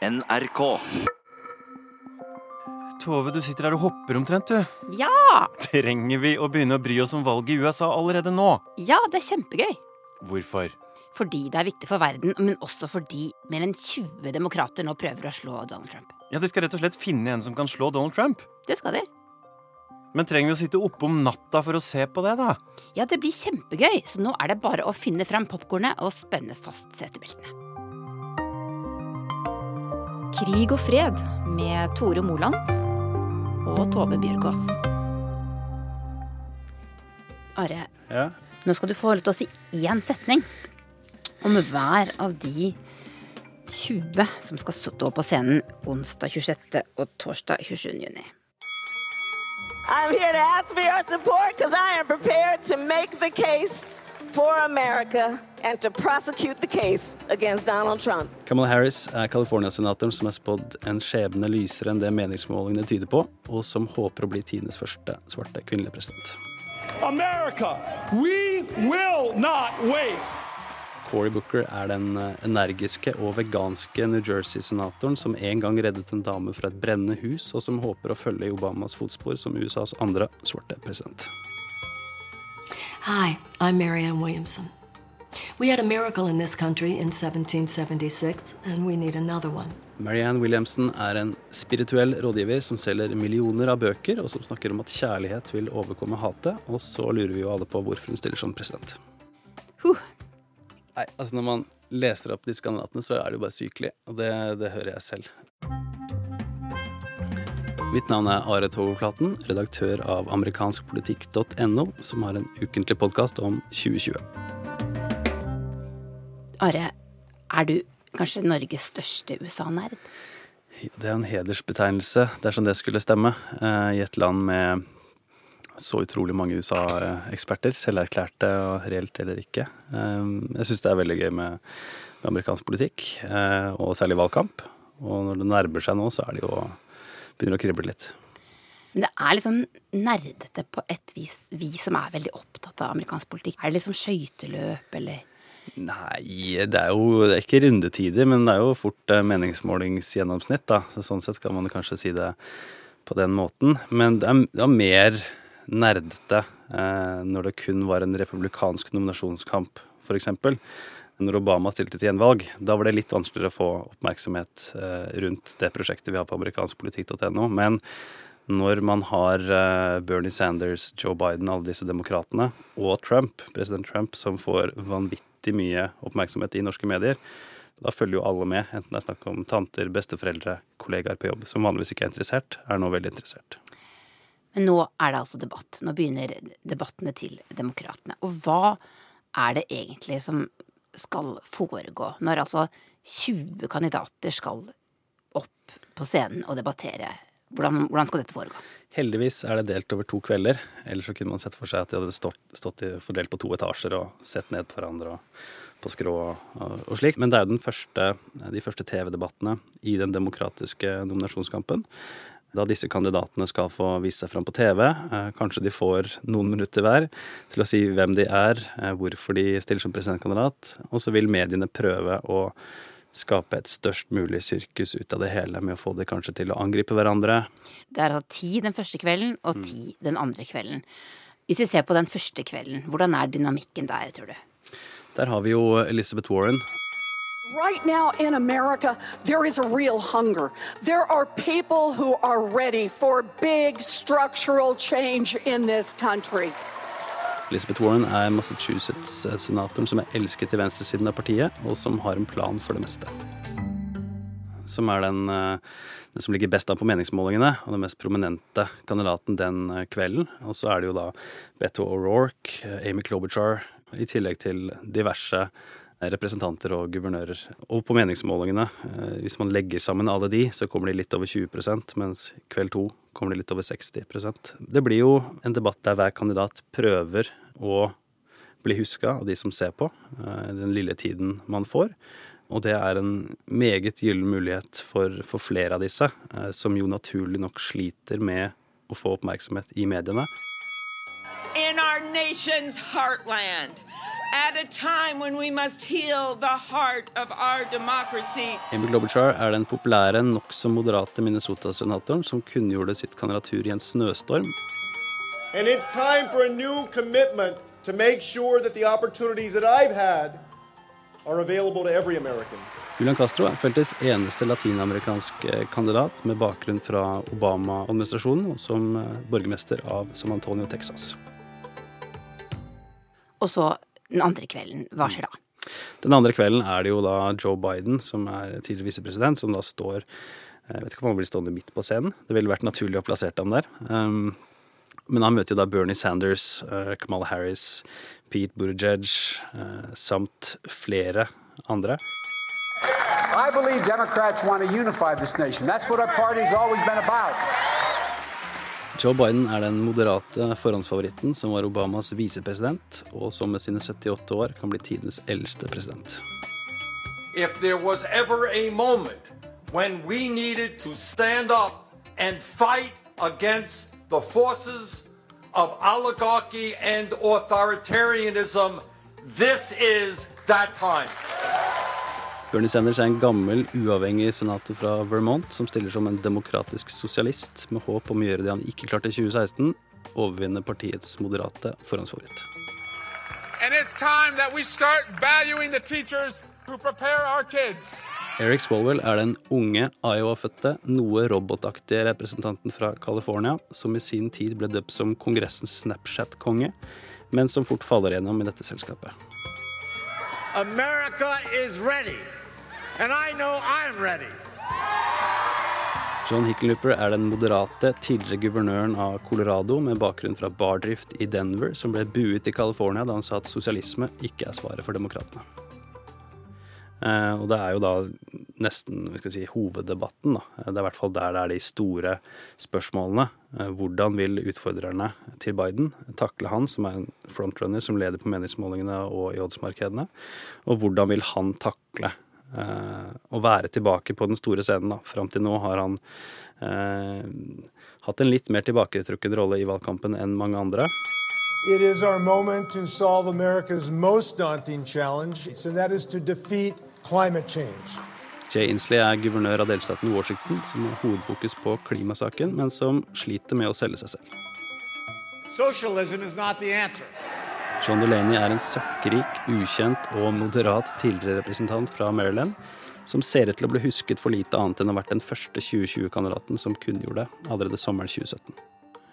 NRK. Tove, du sitter her og hopper omtrent, du. Ja! Trenger vi å begynne å bry oss om valget i USA allerede nå? Ja, det er kjempegøy. Hvorfor? Fordi det er viktig for verden, men også fordi mer enn 20 demokrater nå prøver å slå Donald Trump. Ja, De skal rett og slett finne en som kan slå Donald Trump. Det skal de. Men trenger vi å sitte oppe om natta for å se på det, da? Ja, det blir kjempegøy, så nå er det bare å finne fram popkornet og spenne fast setebeltene. Krig og fred med Tore Moland og Tove Bjørgaas. Are, Ja. nå skal du få lov til å si én setning om hver av de 20 som skal stå på scenen onsdag 26. og torsdag 27. juni. I'm here to ask for your support because I am prepared to make the case for America and to prosecute the case against Donald Trump. Kamala Harris er California-senatoren som er spådd en skjebne lysere enn det meningsmålingene tyder på, og som håper å bli tidenes første svarte kvinnelige president. America, we will not wait. Cory Booker er den eh, energiske og veganske New Jersey-senatoren som en gang reddet en dame fra et brennende hus, og som håper å følge i Obamas fotspor som USAs andre svarte president. Hi, I'm Marianne Williamson. We had a miracle in this country in 1776, and we need another one. Marianne Williamson er en spirituell rådgiver som selger millioner av bøker, og som snakker om at kjærlighet vil overkomme hatet, og så lurer vi jo alle på hvorfor hun stiller som president. Huh. Nei, altså Når man leser opp disse kandidatene, så er det jo bare sykelig. Og det, det hører jeg selv. Mitt navn er Are Togoflaten, redaktør av amerikanskpolitikk.no, som har en ukentlig podkast om 2020. Are, er du kanskje Norges største USA-nerd? Det er en hedersbetegnelse dersom det skulle stemme, eh, i et land med så utrolig mange USA-eksperter, selverklærte og reelt eller ikke. Eh, Jeg syns det er veldig gøy med, med amerikansk politikk, eh, og særlig valgkamp. Og når det nærmer seg nå, så er det jo begynner å krible litt. Men det er liksom nerdete på et vis, vi som er veldig opptatt av amerikansk politikk. Er det liksom skøyteløp, eller Nei, det er jo det er ikke rundetider, men det er jo fort eh, meningsmålingsgjennomsnitt, da. Så sånn sett kan man kanskje si det på den måten. Men det er, det er mer nerdete eh, når det kun var en republikansk nominasjonskamp, f.eks. Når Obama stilte til gjenvalg, da var det litt vanskeligere å få oppmerksomhet eh, rundt det prosjektet vi har på amerikanskpolitikk.no. Men når man har eh, Bernie Sanders, Joe Biden, alle disse demokratene, og Trump, president Trump, som får vanvittig mye oppmerksomhet i norske medier, da følger jo alle med, enten det er snakk om tanter, besteforeldre, kollegaer på jobb, som vanligvis ikke er interessert, er nå veldig interessert. Men nå er det altså debatt. Nå begynner debattene til demokratene. Og hva er det egentlig som skal foregå når altså 20 kandidater skal opp på scenen og debattere? Hvordan, hvordan skal dette foregå? Heldigvis er det delt over to kvelder, ellers så kunne man sett for seg at de hadde stått, stått fordelt på to etasjer og sett ned på hverandre og på skrå og, og, slikt. Men det er jo første, de første TV-debattene i den demokratiske nominasjonskampen. Da disse kandidatene skal få vise seg fram på TV. Eh, kanskje de får noen minutter hver til å si hvem de er, eh, hvorfor de stiller som presidentkandidat. Og så vil mediene prøve å skape et størst mulig sirkus ut av det hele med å få det kanskje til å angripe hverandre. Det er altså ti den første kvelden og ti den andre kvelden. Hvis vi ser på den første kvelden, hvordan er dynamikken der, tror du? Der har vi jo Elizabeth Warren. Right now in America, there is a real hunger. There are people who are ready for big structural change in this country. Elizabeth Warren er Massachusetts-senatoren som er elsket i venstresiden av partiet, og som har en plan for det meste. Som er den, eh, den som ligger best an på meningsmålingene, og den mest prominente kandidaten den eh, kvelden. Og så er det jo da Beto O'Rourke, eh, Amy Klobuchar, i tillegg til diverse representanter og guvernører. Og på meningsmålingene, hvis man legger sammen alle de, så kommer de litt over 20% mens kveld to kommer de litt over 60% Det blir jo en debatt der hver kandidat prøver å bli huska av de som ser på, den lille tiden man får. Og det er en meget gyllen mulighet for, for flere av disse, som jo naturlig nok sliter med å få oppmerksomhet i mediene. In our nation's heartland, at a time when we must heal the heart of our democracy. Amy Klobuchar er den populære, nokså moderate Minnesota-senatoren som kunngjorde sitt kandidatur i en snøstorm. And it's time for a new commitment to make sure that the opportunities that I've had are available to every American. Julian Castro er feltets eneste latinamerikanske kandidat med bakgrunn fra Obama-administrasjonen og som eh, borgermester av San Antonio, Texas. Og så den andre kvelden. Hva skjer da? Den andre kvelden er det jo da Joe Biden, som er tidligere visepresident, som da står eh, Jeg vet ikke om han blir stående midt på scenen. Det ville vært naturlig å plassere ham der. Um, men han møter jo da Bernie Sanders, uh, Kamala Harris, Pete Buttigieg uh, samt flere andre. I believe Democrats want to unify this nation. That's what our party's always been about. Joe Biden er den moderate forhåndsfavoritten som var Obamas visepresident, og som med sine 78 år kan bli tidenes eldste president. If there was ever a moment when we needed to stand up and fight against the forces of oligarchy and authoritarianism, this is that time. Bernie Sanders er en gammel, uavhengig senator fra Vermont som stiller som en demokratisk sosialist med håp om å gjøre det han ikke klarte i 2016, overvinne partiets moderate forhåndsfavoritt. And it's time that we start valuing the teachers who prepare our kids. Eric Swalwell er den unge Iowa-fødte, noe robotaktige representanten fra California som i sin tid ble døpt som kongressens Snapchat-konge, men som fort faller gjennom i dette selskapet. America is ready. And I know I'm ready. John Hickenlooper er den moderate tidligere guvernøren av Colorado med bakgrunn fra bardrift i Denver, som ble buet i California da han sa at sosialisme ikke er svaret for demokratene. Eh, og det er jo da nesten si, hoveddebatten. Da. Det er i hvert fall der det er de store spørsmålene. Eh, hvordan vil utfordrerne til Biden takle han, som er en frontrunner som leder på meningsmålingene og i oddsmarkedene? Og hvordan vil han takle å være tilbake på den store scenen? da. Fram til nå har han eh, hatt en litt mer tilbaketrukken rolle i valgkampen enn mange andre. It is our moment to solve America's most daunting challenge, and that is to defeat climate change. Jay Inslee er guvernør av delstaten Washington, som har hovedfokus på klimasaken, men som sliter med å selge seg selv. Socialism is not the answer. John Delaney er en søkkrik, ukjent og moderat tidligere representant fra Maryland, som ser ut til å bli husket for lite annet enn å ha vært den første 2020-kandidaten som kunngjorde det allerede sommeren 2017.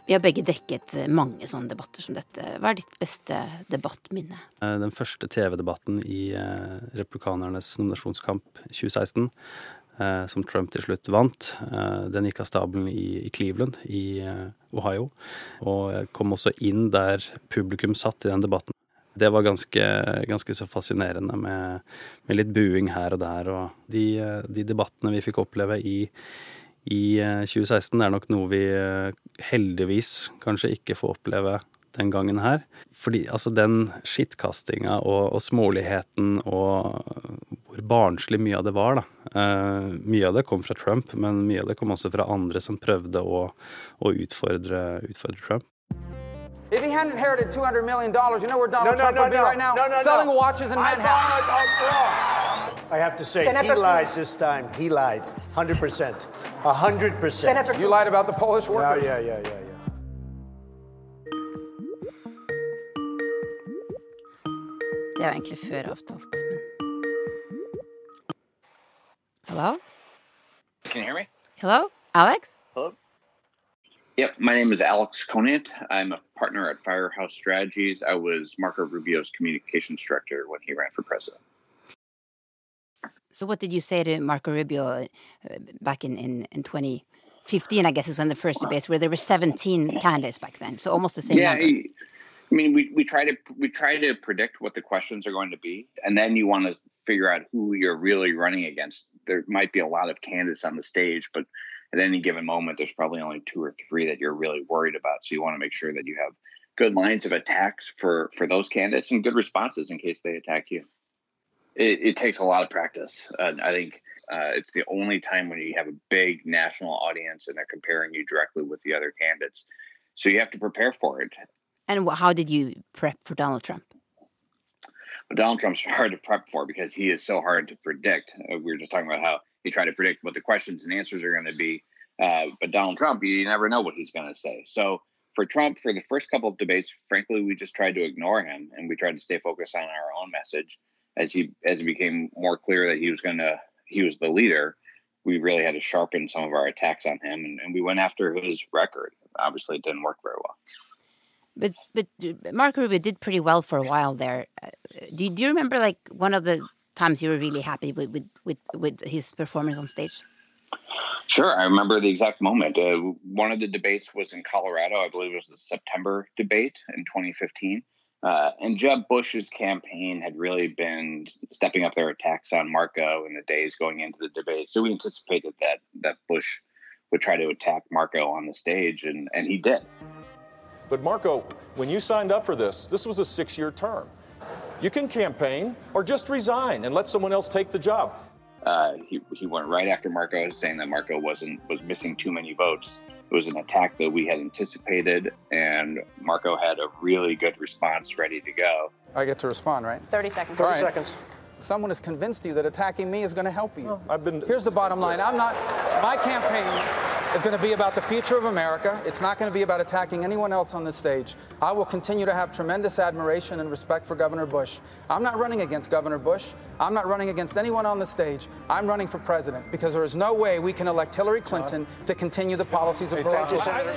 Vi har begge dekket mange sånne debatter som dette. Hva er ditt beste debattminne? Eh, den første TV-debatten i eh, republikanernes nominasjonskamp 2016, eh, som Trump til slutt vant, den gikk av stabelen i Cleveland i Ohio. Og kom også inn der publikum satt i den debatten. Det var ganske, ganske så fascinerende med, med, litt buing her og der. Og de, de debattene vi fikk oppleve i i 2016 er nok noe vi eh, heldigvis kanskje ikke får oppleve den gangen her. Fordi altså den skittkastinga og, og, småligheten og hvor barnslig mye av det var, da. Uh, mye av det kom fra Trump, men mye av det kom også fra andre som prøvde å, å utfordre, utfordre Trump. If he hadn't inherited $200 million, you know where Donald no, no, Trump no, would be right now? Selling watches in Manhattan. I have to say, Senator he lied this time. He lied. 100%. 100%. Senator You lied about the Polish workers? Yeah, yeah, yeah, yeah. yeah. Det er jo egentlig før avtalt. Hello? Can you hear me? Hello? Alex? Hello? Yep, my name is Alex Conant. I'm a partner at Firehouse Strategies. I was Marco Rubio's communications director when he ran for president. So, what did you say to Marco Rubio uh, back in, in, in 2015? I guess is when the first debates where there were 17 candidates back then, so almost the same yeah, number. I mean, we, we try to we try to predict what the questions are going to be, and then you want to figure out who you're really running against. There might be a lot of candidates on the stage, but at any given moment, there's probably only two or three that you're really worried about. So you want to make sure that you have good lines of attacks for for those candidates and good responses in case they attack you it, it takes a lot of practice. I think uh, it's the only time when you have a big national audience and they're comparing you directly with the other candidates. So you have to prepare for it. And how did you prep for Donald Trump? But Donald Trump's hard to prep for because he is so hard to predict. Uh, we were just talking about how he tried to predict what the questions and answers are going to be. Uh, but Donald Trump, you never know what he's going to say. So for Trump, for the first couple of debates, frankly, we just tried to ignore him and we tried to stay focused on our own message. As he as it became more clear that he was going to he was the leader, we really had to sharpen some of our attacks on him, and, and we went after his record. Obviously, it didn't work very well. But but Marco Rubio did pretty well for a while there. Do, do you remember like one of the times you were really happy with with with, with his performance on stage? Sure, I remember the exact moment. Uh, one of the debates was in Colorado. I believe it was the September debate in 2015. Uh, and Jeb Bush's campaign had really been stepping up their attacks on Marco in the days going into the debate. So we anticipated that that Bush would try to attack Marco on the stage, and, and he did. But Marco, when you signed up for this, this was a six year term. You can campaign or just resign and let someone else take the job. Uh, he, he went right after Marco, saying that Marco wasn't was missing too many votes. It was an attack that we had anticipated, and Marco had a really good response ready to go. I get to respond, right? 30 seconds. 30 right. seconds. Someone has convinced you that attacking me is going to help you. Well, I've been. Here's the bottom line. I'm not. My campaign is going to be about the future of America. It's not going to be about attacking anyone else on this stage. I will continue to have tremendous admiration and respect for Governor Bush. I'm not running against Governor Bush. I'm not running against anyone on the stage. I'm running for president because there is no way we can elect Hillary Clinton to continue the policies of hey, Barack Obama.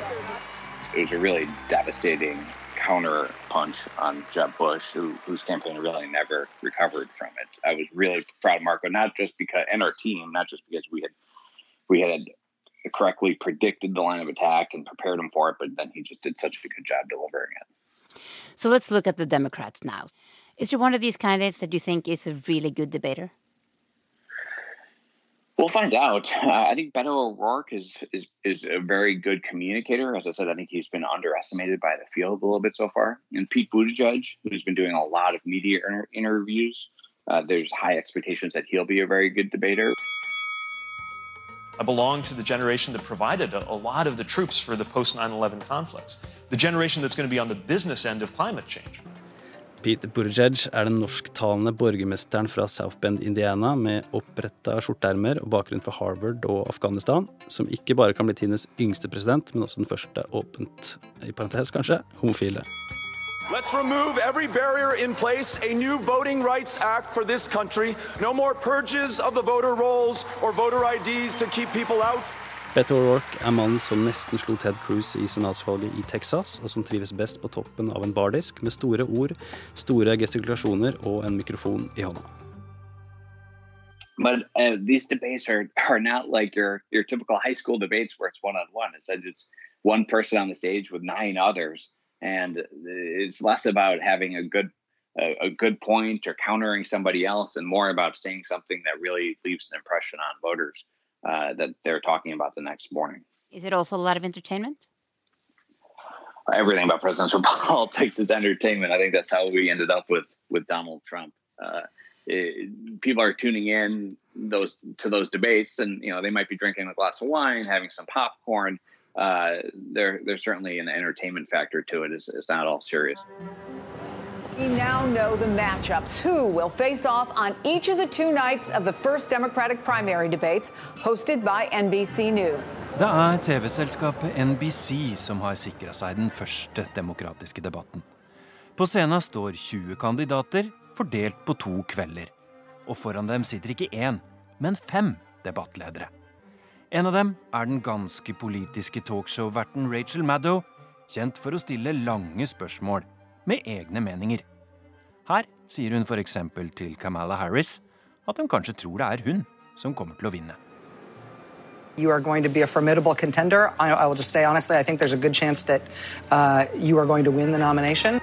It was a really devastating counter punch on Jeb Bush, who, whose campaign really never recovered from it. I was really proud of Marco, not just because and our team, not just because we had we had correctly predicted the line of attack and prepared him for it, but then he just did such a good job delivering it. So let's look at the Democrats now. Is there one of these candidates that you think is a really good debater? We'll find out. Uh, I think Beto O'Rourke is is is a very good communicator. As I said, I think he's been underestimated by the field a little bit so far. And Pete Buttigieg, who's been doing a lot of media inter- interviews, uh, there's high expectations that he'll be a very good debater. I belong to the generation that provided a, a lot of the troops for the post 9 11 conflicts, the generation that's going to be on the business end of climate change. Pete Buttigieg er den norsktalende borgermesteren fra South Bend, Indiana, med oppretta skjorteermer og bakgrunn fra Harvard og Afghanistan, som ikke bare kan bli tidenes yngste president, men også den første åpent, i parentes kanskje, homofile. Let's remove every barrier in place, a new Voting Rights Act for this country. No more purges of the voter rolls or voter IDs to keep people out. Beto O'Rourke er mannen som nesten slo Ted Cruz i senatsvalget i Texas, og som trives best på toppen av en bardisk med store ord, store gestikulasjoner og en mikrofon i hånda. But uh, these debates are, are not like your, your typical high school debates where it's one on one. It's it's one person on the stage with nine others, and it's less about having a good a, a good point or countering somebody else, and more about saying something that really leaves an impression on voters uh, that they're talking about the next morning. Is it also a lot of entertainment? Everything about presidential politics is entertainment. I think that's how we ended up with with Donald Trump. Uh, it, people are tuning in those to those debates, and you know they might be drinking a glass of wine, having some popcorn. Uh, there, there's certainly an entertainment factor to it. It's, it's not all serious. We now know the matchups. Who will face off on each of the two nights of the first Democratic primary debates, hosted by NBC News. Det er TV-selskapet NBC som har sikra seg den første demokratiske debatten. På scenen står 20 kandidater, fordelt på to kvelder. Og foran dem sitter ikke én, men fem debattledere. En av dem er den ganske politiske talkshow-verten Rachel Maddow, kjent for å stille lange spørsmål med egne meninger. Her sier hun f.eks. til Kamala Harris at hun kanskje tror det er hun som kommer til å vinne. You are going to be a formidable contender. I, I will just say honestly, I think there's a good chance that uh, you are going to win the nomination.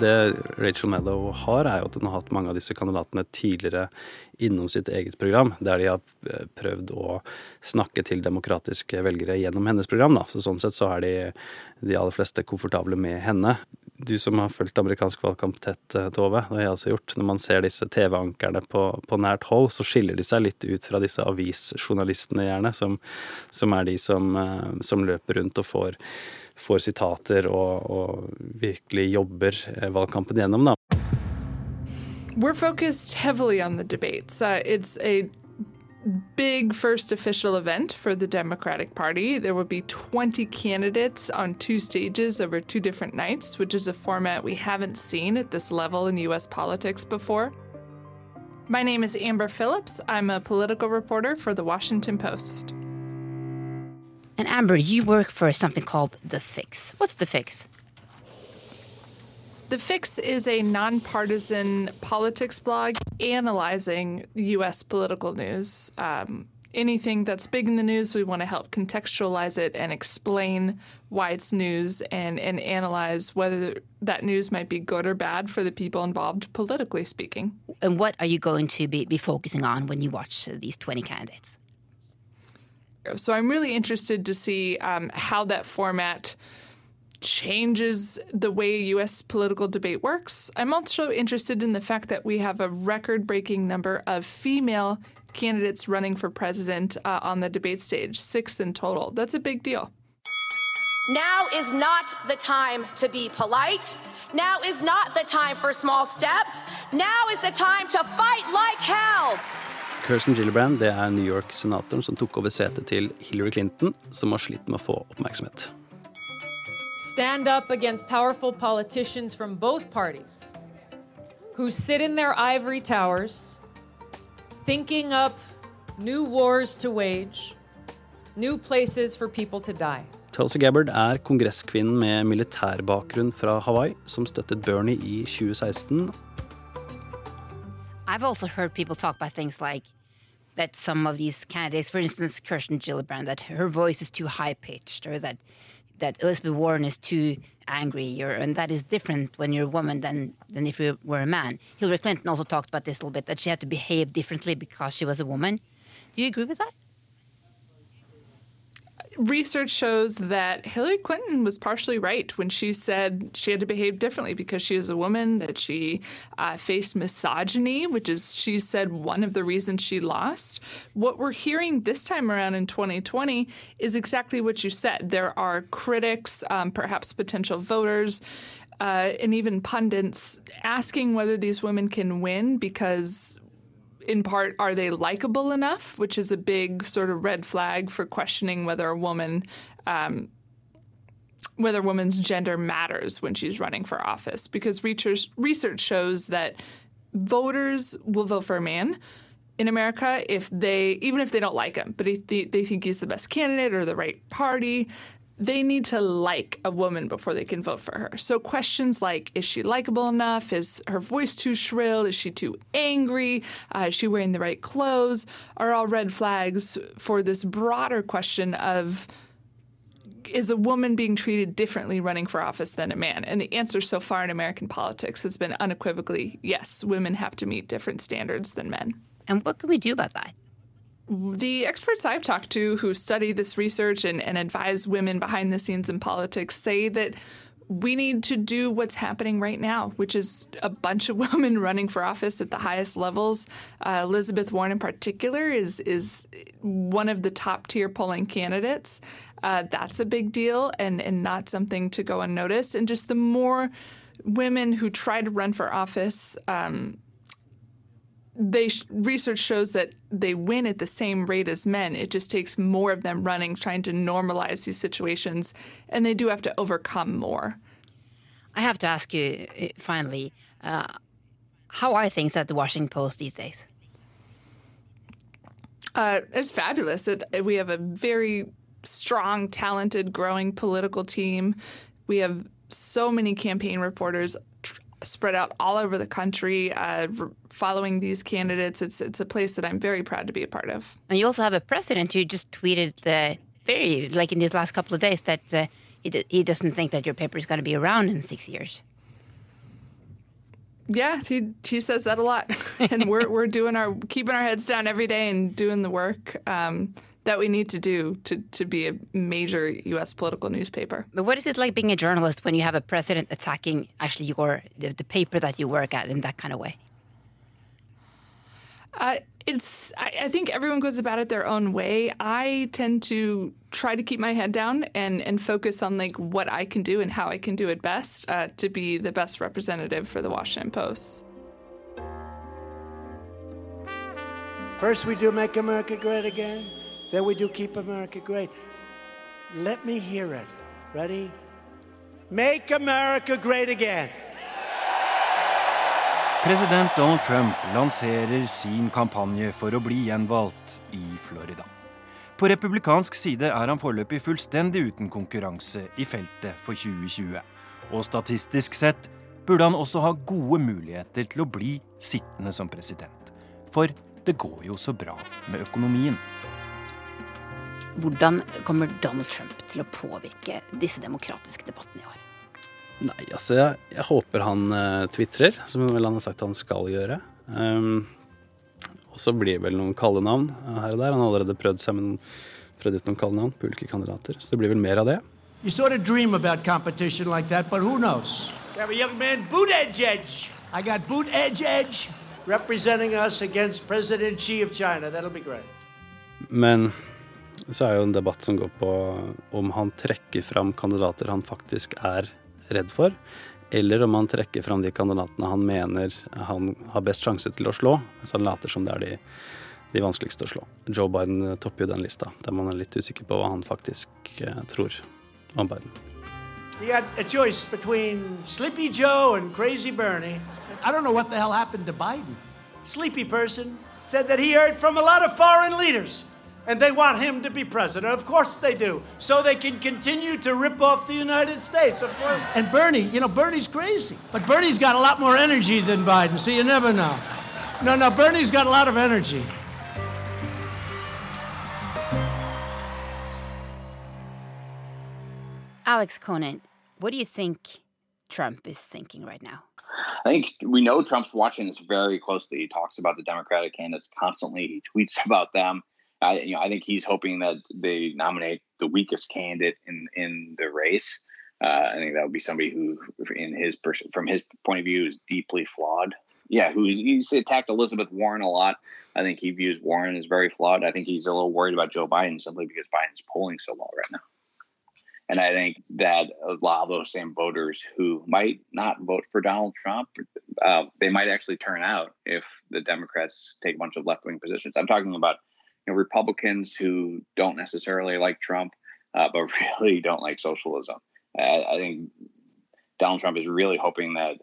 Det Rachel Mellow har, er jo at hun har hatt mange av disse kandidatene tidligere innom sitt eget program, der de har eh, prøvd å snakke til demokratiske velgere gjennom hennes program. Da. Så sånn sett så er de, de aller fleste komfortable med henne. Du som har fulgt amerikansk valgkamp tett, eh, Tove, det har jeg også gjort. Når man ser disse TV-ankerne på, på, nært hold, så skiller de seg litt ut fra disse avisjournalistene, gjerne, som, som er de som, eh, som løper rundt og får får sitater og, og virkelig jobber valgkampen gjennom, da. We're focused heavily on the debates. Uh, it's a big first official event for the Democratic Party. There will be 20 candidates on two stages over two different nights, which is a format we haven't seen at this level in US politics before. My name is Amber Phillips. I'm a political reporter for the Washington Post. And Amber, you work for something called The Fix. What's The Fix? The Fix is a nonpartisan politics blog analyzing U.S. political news. Um, anything that's big in the news, we want to help contextualize it and explain why it's news and, and analyze whether that news might be good or bad for the people involved, politically speaking. And what are you going to be, be focusing on when you watch these 20 candidates? So I'm really interested to see um, how that format changes the way U.S. political debate works. I'm also interested in the fact that we have a record breaking number of female candidates running for president uh, on the debate stage, six in total. That's a big deal. Now is not the time to be polite. Now is not the time for small steps. Now is the time to fight like hell. Kirsten Gillibrand det er New York-senatoren som tok over setet til Hillary Clinton, som har slitt med å få oppmerksomhet. stand up against powerful politicians from both parties who sit in their ivory towers thinking up new wars to wage, new places for people to die. Tulsi Gabbard er kongresskvinnen med militærbakgrunn fra Hawaii som støttet Bernie i 2016. I've also heard people talk about things like that some of these candidates, for instance, Kirsten Gillibrand, that her voice is too high pitched, or that that Elizabeth Warren is too angry, or, and that is different when you're a woman than than if you were a man. Hillary Clinton also talked about this a little bit that she had to behave differently because she was a woman. Do you agree with that? Research shows that Hillary Clinton was partially right when she said she had to behave differently because she is a woman, that she uh, faced misogyny, which is, she said, one of the reasons she lost. What we're hearing this time around in 2020 is exactly what you said. There are critics, um, perhaps potential voters. Uh, and even pundits asking whether these women can win because in part, are they likable enough, which is a big sort of red flag for questioning whether a woman. Um, whether a woman's gender matters when she's running for office, because research, research shows that voters will vote for a man in America if they, even if they don't like him, but if they, they think he's the best candidate or the right party, they need to like a woman before they can vote for her. So questions like is she likable enough? Is her voice too shrill? Is she too angry? Uh, is she wearing the right clothes? Are all red flags for this broader question of is a woman being treated differently running for office than a man? And the answer so far in American politics has been unequivocally yes, women have to meet different standards than men. And what can we do about that? The experts I've talked to who study this research and, and advise women behind the scenes in politics say that we need to do what's happening right now, which is a bunch of women running for office at the highest levels. Uh, Elizabeth Warren, in particular, is is one of the top tier polling candidates. Uh, that's a big deal, and and not something to go unnoticed. And just the more women who try to run for office. Um, they research shows that they win at the same rate as men. It just takes more of them running, trying to normalize these situations, and they do have to overcome more. I have to ask you uh, finally, uh, how are things at the Washington Post these days? Uh, it's fabulous. It, we have a very strong, talented, growing political team. We have so many campaign reporters spread out all over the country, uh, following these candidates. It's it's a place that I'm very proud to be a part of. And you also have a president who just tweeted uh, very like in these last couple of days that uh, he he doesn't think that your paper is going to be around in six years. Yeah, he he says that a lot, and we're we're doing our keeping our heads down every day and doing the work. Um, that we need to do to, to be a major U.S. political newspaper. But what is it like being a journalist when you have a president attacking actually your the, the paper that you work at in that kind of way? Uh, it's I, I, think everyone goes about it their own way. I tend to try to keep my head down and and focus on like what I can do and how I can do it best uh, to be the best representative for the Washington Post. First, we do Make America Great Again, then we do Keep America Great. Let me hear it. Ready? Make America Great Again. President Donald Trump lanserer sin kampanje for å bli gjenvalgt i Florida. På republikansk side er han foreløpig fullstendig uten konkurranse i feltet for 2020. Og statistisk sett burde han også ha gode muligheter til å bli sittende som president. For det går jo så bra med økonomien. Hvordan kommer Donald Trump til å påvirke disse demokratiske debattene i år? Nei, altså jeg, jeg håper han uh, tvitrer, som vel han har sagt han skal gjøre. Um, og så blir det vel noen kallenavn her og der. Han har allerede prøvd, seg med noen, prøvd ut noen kallenavn på ulike kandidater. Så det blir vel mer av det. You sort of dream about competition like that, but who knows? We have a young man, Boot Edge Edge. I got Boot Edge Edge representing us against President Xi of China. That'll be great. Men så er jo en debatt som går på om han trekker fram kandidater han faktisk er redd for, eller om han trekker fram de kandidatene han mener han har best sjanse til å slå, mens han later som det er de, de vanskeligste å slå. Joe Biden topper jo den lista, der man er litt usikker på hva han faktisk eh, tror om Biden. He had a choice between Sleepy Joe and Crazy Bernie. I don't know what the hell happened to Biden. Sleepy person said that he heard from a lot of foreign leaders and they want him to be president. Of course they do. So they can continue to rip off the United States, of course. And Bernie, you know, Bernie's crazy. But Bernie's got a lot more energy than Biden, so you never know. No, no, Bernie's got a lot of energy. Alex Conan, what do you think Trump is thinking right now? I think we know Trump's watching this very closely. He talks about the Democratic candidates constantly. He tweets about them. I, you know, I think he's hoping that they nominate the weakest candidate in in the race. Uh, I think that would be somebody who, in his from his point of view, is deeply flawed. Yeah, who he's attacked Elizabeth Warren a lot. I think he views Warren as very flawed. I think he's a little worried about Joe Biden simply because Biden's polling so well right now. And I think that a lot of those same voters who might not vote for Donald Trump, uh, they might actually turn out if the Democrats take a bunch of left wing positions. I'm talking about know, Republicans who don't necessarily like Trump, uh, but really don't like socialism. I, I think Donald Trump is really hoping that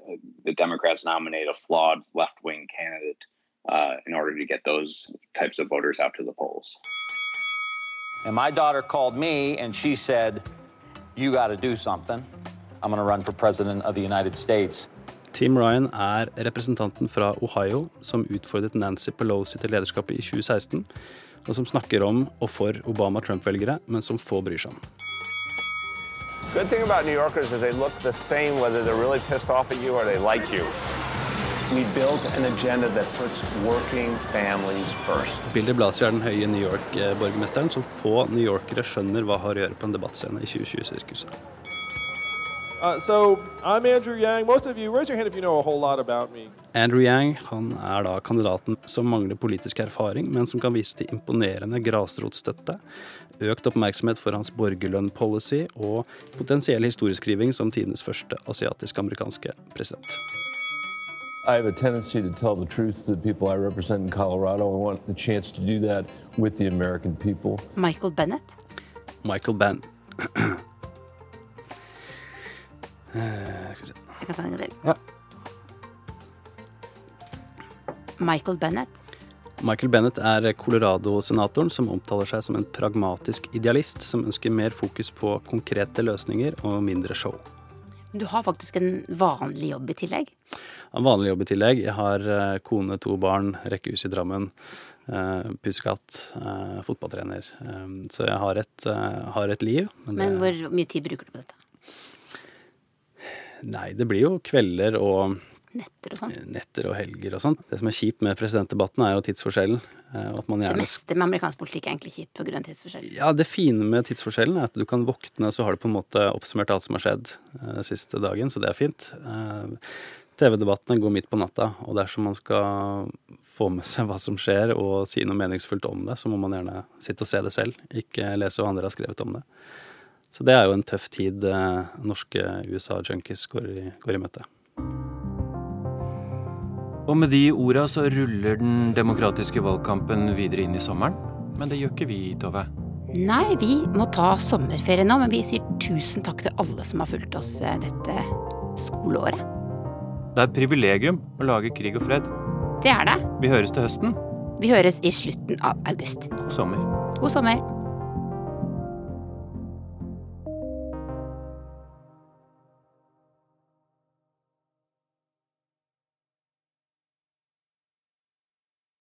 the Democrats nominate a flawed left wing candidate uh, in order to get those types of voters out to the polls. And my daughter called me and she said, You got to do something. I'm going to run for president of the United States. Tim Ryan er representanten fra Ohio som utfordret Nancy Pelosi til lederskapet i 2016, og som snakker om og for Obama-Trump-velgere, men som få bryr seg om. Good thing about New Yorkers is they look the same whether they're really pissed off at you or they like you. We built an agenda that puts working families first. Bill de Blasio er den høye New York-borgermesteren som få newyorkere skjønner hva har å gjøre på en debattscene i 2020-sirkuset. Uh, so I'm Andrew Yang. Most of you, raise your hand if you know a whole lot about me. Andrew Yang han er da kandidaten som mangler politisk erfaring, men som kan vise til imponerende grasrotstøtte, økt oppmerksomhet for hans borgerlønn-policy og potensiell historieskriving som tidenes første asiatisk-amerikanske president. I have a tendency to tell the truth to the people I represent in Colorado. I want the chance to do that with the American people. Michael Bennett? Michael Bennett. Eh, skal vi se. Jeg kan ta en til. Ja. Michael Bennett? Michael Bennett er Colorado-senatoren som omtaler seg som en pragmatisk idealist som ønsker mer fokus på konkrete løsninger og mindre show. Men du har faktisk en vanlig jobb i tillegg? En vanlig jobb i tillegg. Jeg har eh, kone, to barn, rekkehus i Drammen, uh, pussekatt, fotballtrener. Så jeg har et, har et liv. Men, men hvor mye tid bruker du på dette? Nei, det blir jo kvelder og Netter og sånn? Netter og helger og sånn. Det som er kjipt med presidentdebatten, er jo tidsforskjellen. Gjerne... Det meste med amerikansk politikk er egentlig kjipt pga. tidsforskjellen? Ja, det fine med tidsforskjellen er at du kan våkne, så har du på en måte oppsummert alt som har skjedd uh, siste dagen, så det er fint. Uh, TV-debattene går midt på natta, og dersom man skal få med seg hva som skjer og si noe meningsfullt om det, så må man gjerne sitte og se det selv, ikke lese hva andre har skrevet om det. Så det er jo en tøff tid eh, norske USA-junkies går, går, i møte. Og med de orda så ruller den demokratiske valgkampen videre inn i sommeren. Men det gjør ikke vi, Tove. Nei, vi må ta sommerferie nå, men vi sier tusen takk til alle som har fulgt oss eh, dette skoleåret. Det er et privilegium å lage krig og fred. Det er det. Vi høres til høsten. Vi høres i slutten av august. God sommer. God sommer.